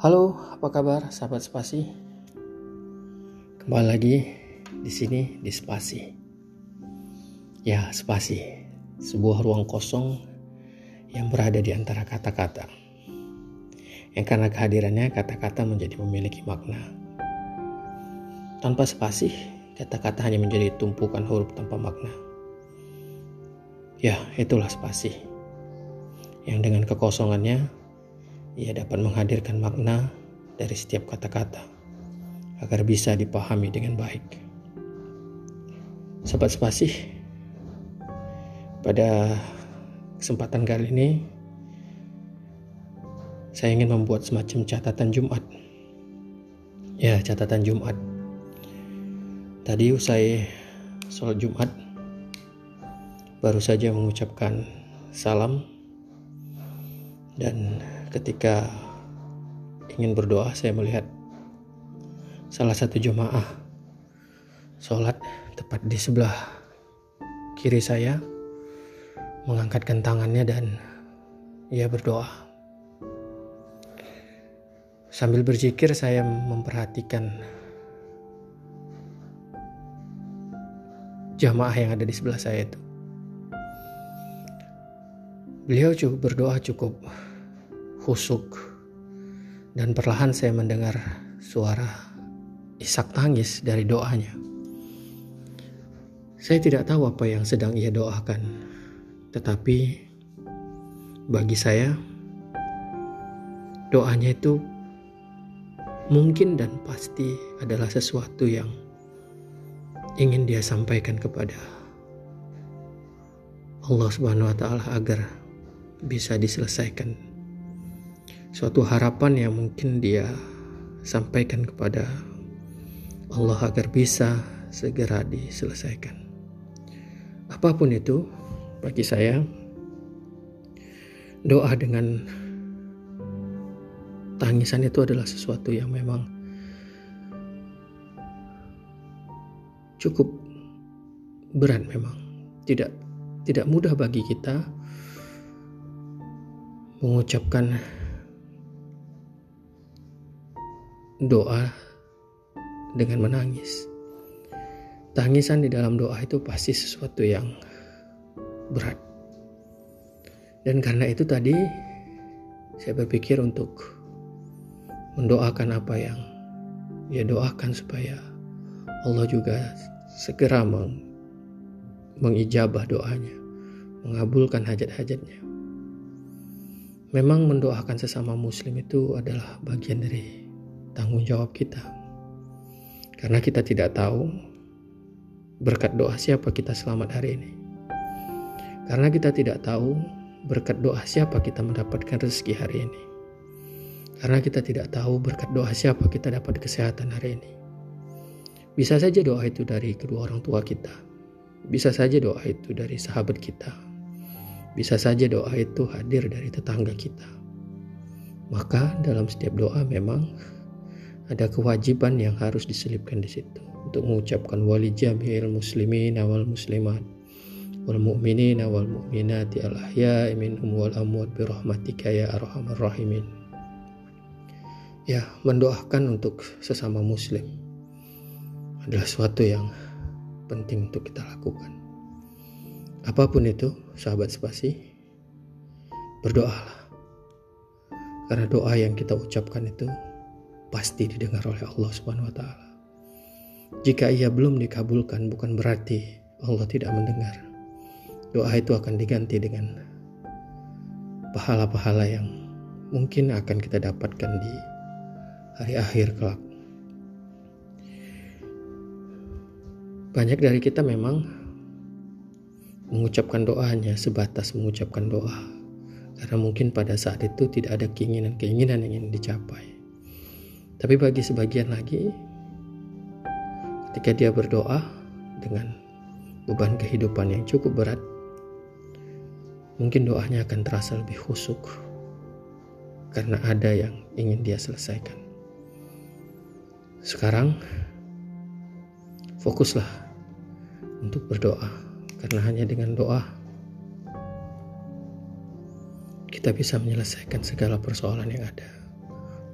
Halo, apa kabar sahabat spasi? Kembali lagi di sini di spasi. Ya, spasi, sebuah ruang kosong yang berada di antara kata-kata. Yang karena kehadirannya kata-kata menjadi memiliki makna. Tanpa spasi, kata-kata hanya menjadi tumpukan huruf tanpa makna. Ya, itulah spasi. Yang dengan kekosongannya ia dapat menghadirkan makna dari setiap kata-kata agar bisa dipahami dengan baik. Sobat spasi, pada kesempatan kali ini saya ingin membuat semacam catatan Jumat. Ya, catatan Jumat. Tadi usai sholat Jumat, baru saja mengucapkan salam dan ketika ingin berdoa saya melihat salah satu jemaah sholat tepat di sebelah kiri saya mengangkatkan tangannya dan ia berdoa. Sambil berzikir saya memperhatikan jamaah yang ada di sebelah saya itu. Beliau cukup berdoa cukup husuk dan perlahan saya mendengar suara isak tangis dari doanya. Saya tidak tahu apa yang sedang ia doakan, tetapi bagi saya doanya itu mungkin dan pasti adalah sesuatu yang ingin dia sampaikan kepada Allah Subhanahu wa taala agar bisa diselesaikan suatu harapan yang mungkin dia sampaikan kepada Allah agar bisa segera diselesaikan. Apa pun itu, bagi saya, doa dengan tangisan itu adalah sesuatu yang memang cukup berat memang. Tidak tidak mudah bagi kita mengucapkan doa dengan menangis. Tangisan di dalam doa itu pasti sesuatu yang berat. Dan karena itu tadi saya berpikir untuk mendoakan apa yang ia doakan supaya Allah juga segera meng, mengijabah doanya, mengabulkan hajat-hajatnya. Memang mendoakan sesama muslim itu adalah bagian dari tanggung jawab kita. Karena kita tidak tahu berkat doa siapa kita selamat hari ini. Karena kita tidak tahu berkat doa siapa kita mendapatkan rezeki hari ini. Karena kita tidak tahu berkat doa siapa kita dapat kesehatan hari ini. Bisa saja doa itu dari kedua orang tua kita. Bisa saja doa itu dari sahabat kita. Bisa saja doa itu hadir dari tetangga kita. Maka dalam setiap doa memang ada kewajiban yang harus diselipkan di situ untuk mengucapkan wali jami'il muslimin awal muslimat wal mu'minin wal mu'minati al ahya'i minhum wal amwat bi rahmatika ya arhamar rahimin. Ya mendoakan untuk sesama muslim adalah suatu yang penting untuk kita lakukan. Apa pun itu sahabat spasi berdoalah. Karena doa yang kita ucapkan itu pasti didengar oleh Allah Subhanahu wa taala. Jika ia belum dikabulkan bukan berarti Allah tidak mendengar. Doa itu akan diganti dengan pahala-pahala yang mungkin akan kita dapatkan di hari akhir kelak. Banyak dari kita memang mengucapkan doanya sebatas mengucapkan doa karena mungkin pada saat itu tidak ada keinginan-keinginan yang ingin dicapai. Tapi bagi sebagian lagi, ketika dia berdoa dengan beban kehidupan yang cukup berat, mungkin doanya akan terasa lebih khusuk karena ada yang ingin dia selesaikan. Sekarang, fokuslah untuk berdoa, karena hanya dengan doa kita bisa menyelesaikan segala persoalan yang ada.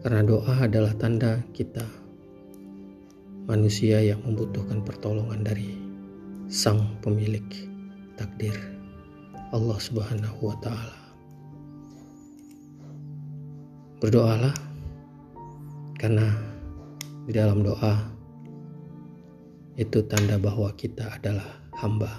Karena doa adalah tanda kita manusia yang membutuhkan pertolongan dari Sang Pemilik takdir Allah Subhanahu wa taala. Berdoalah karena di dalam doa itu tanda bahwa kita adalah hamba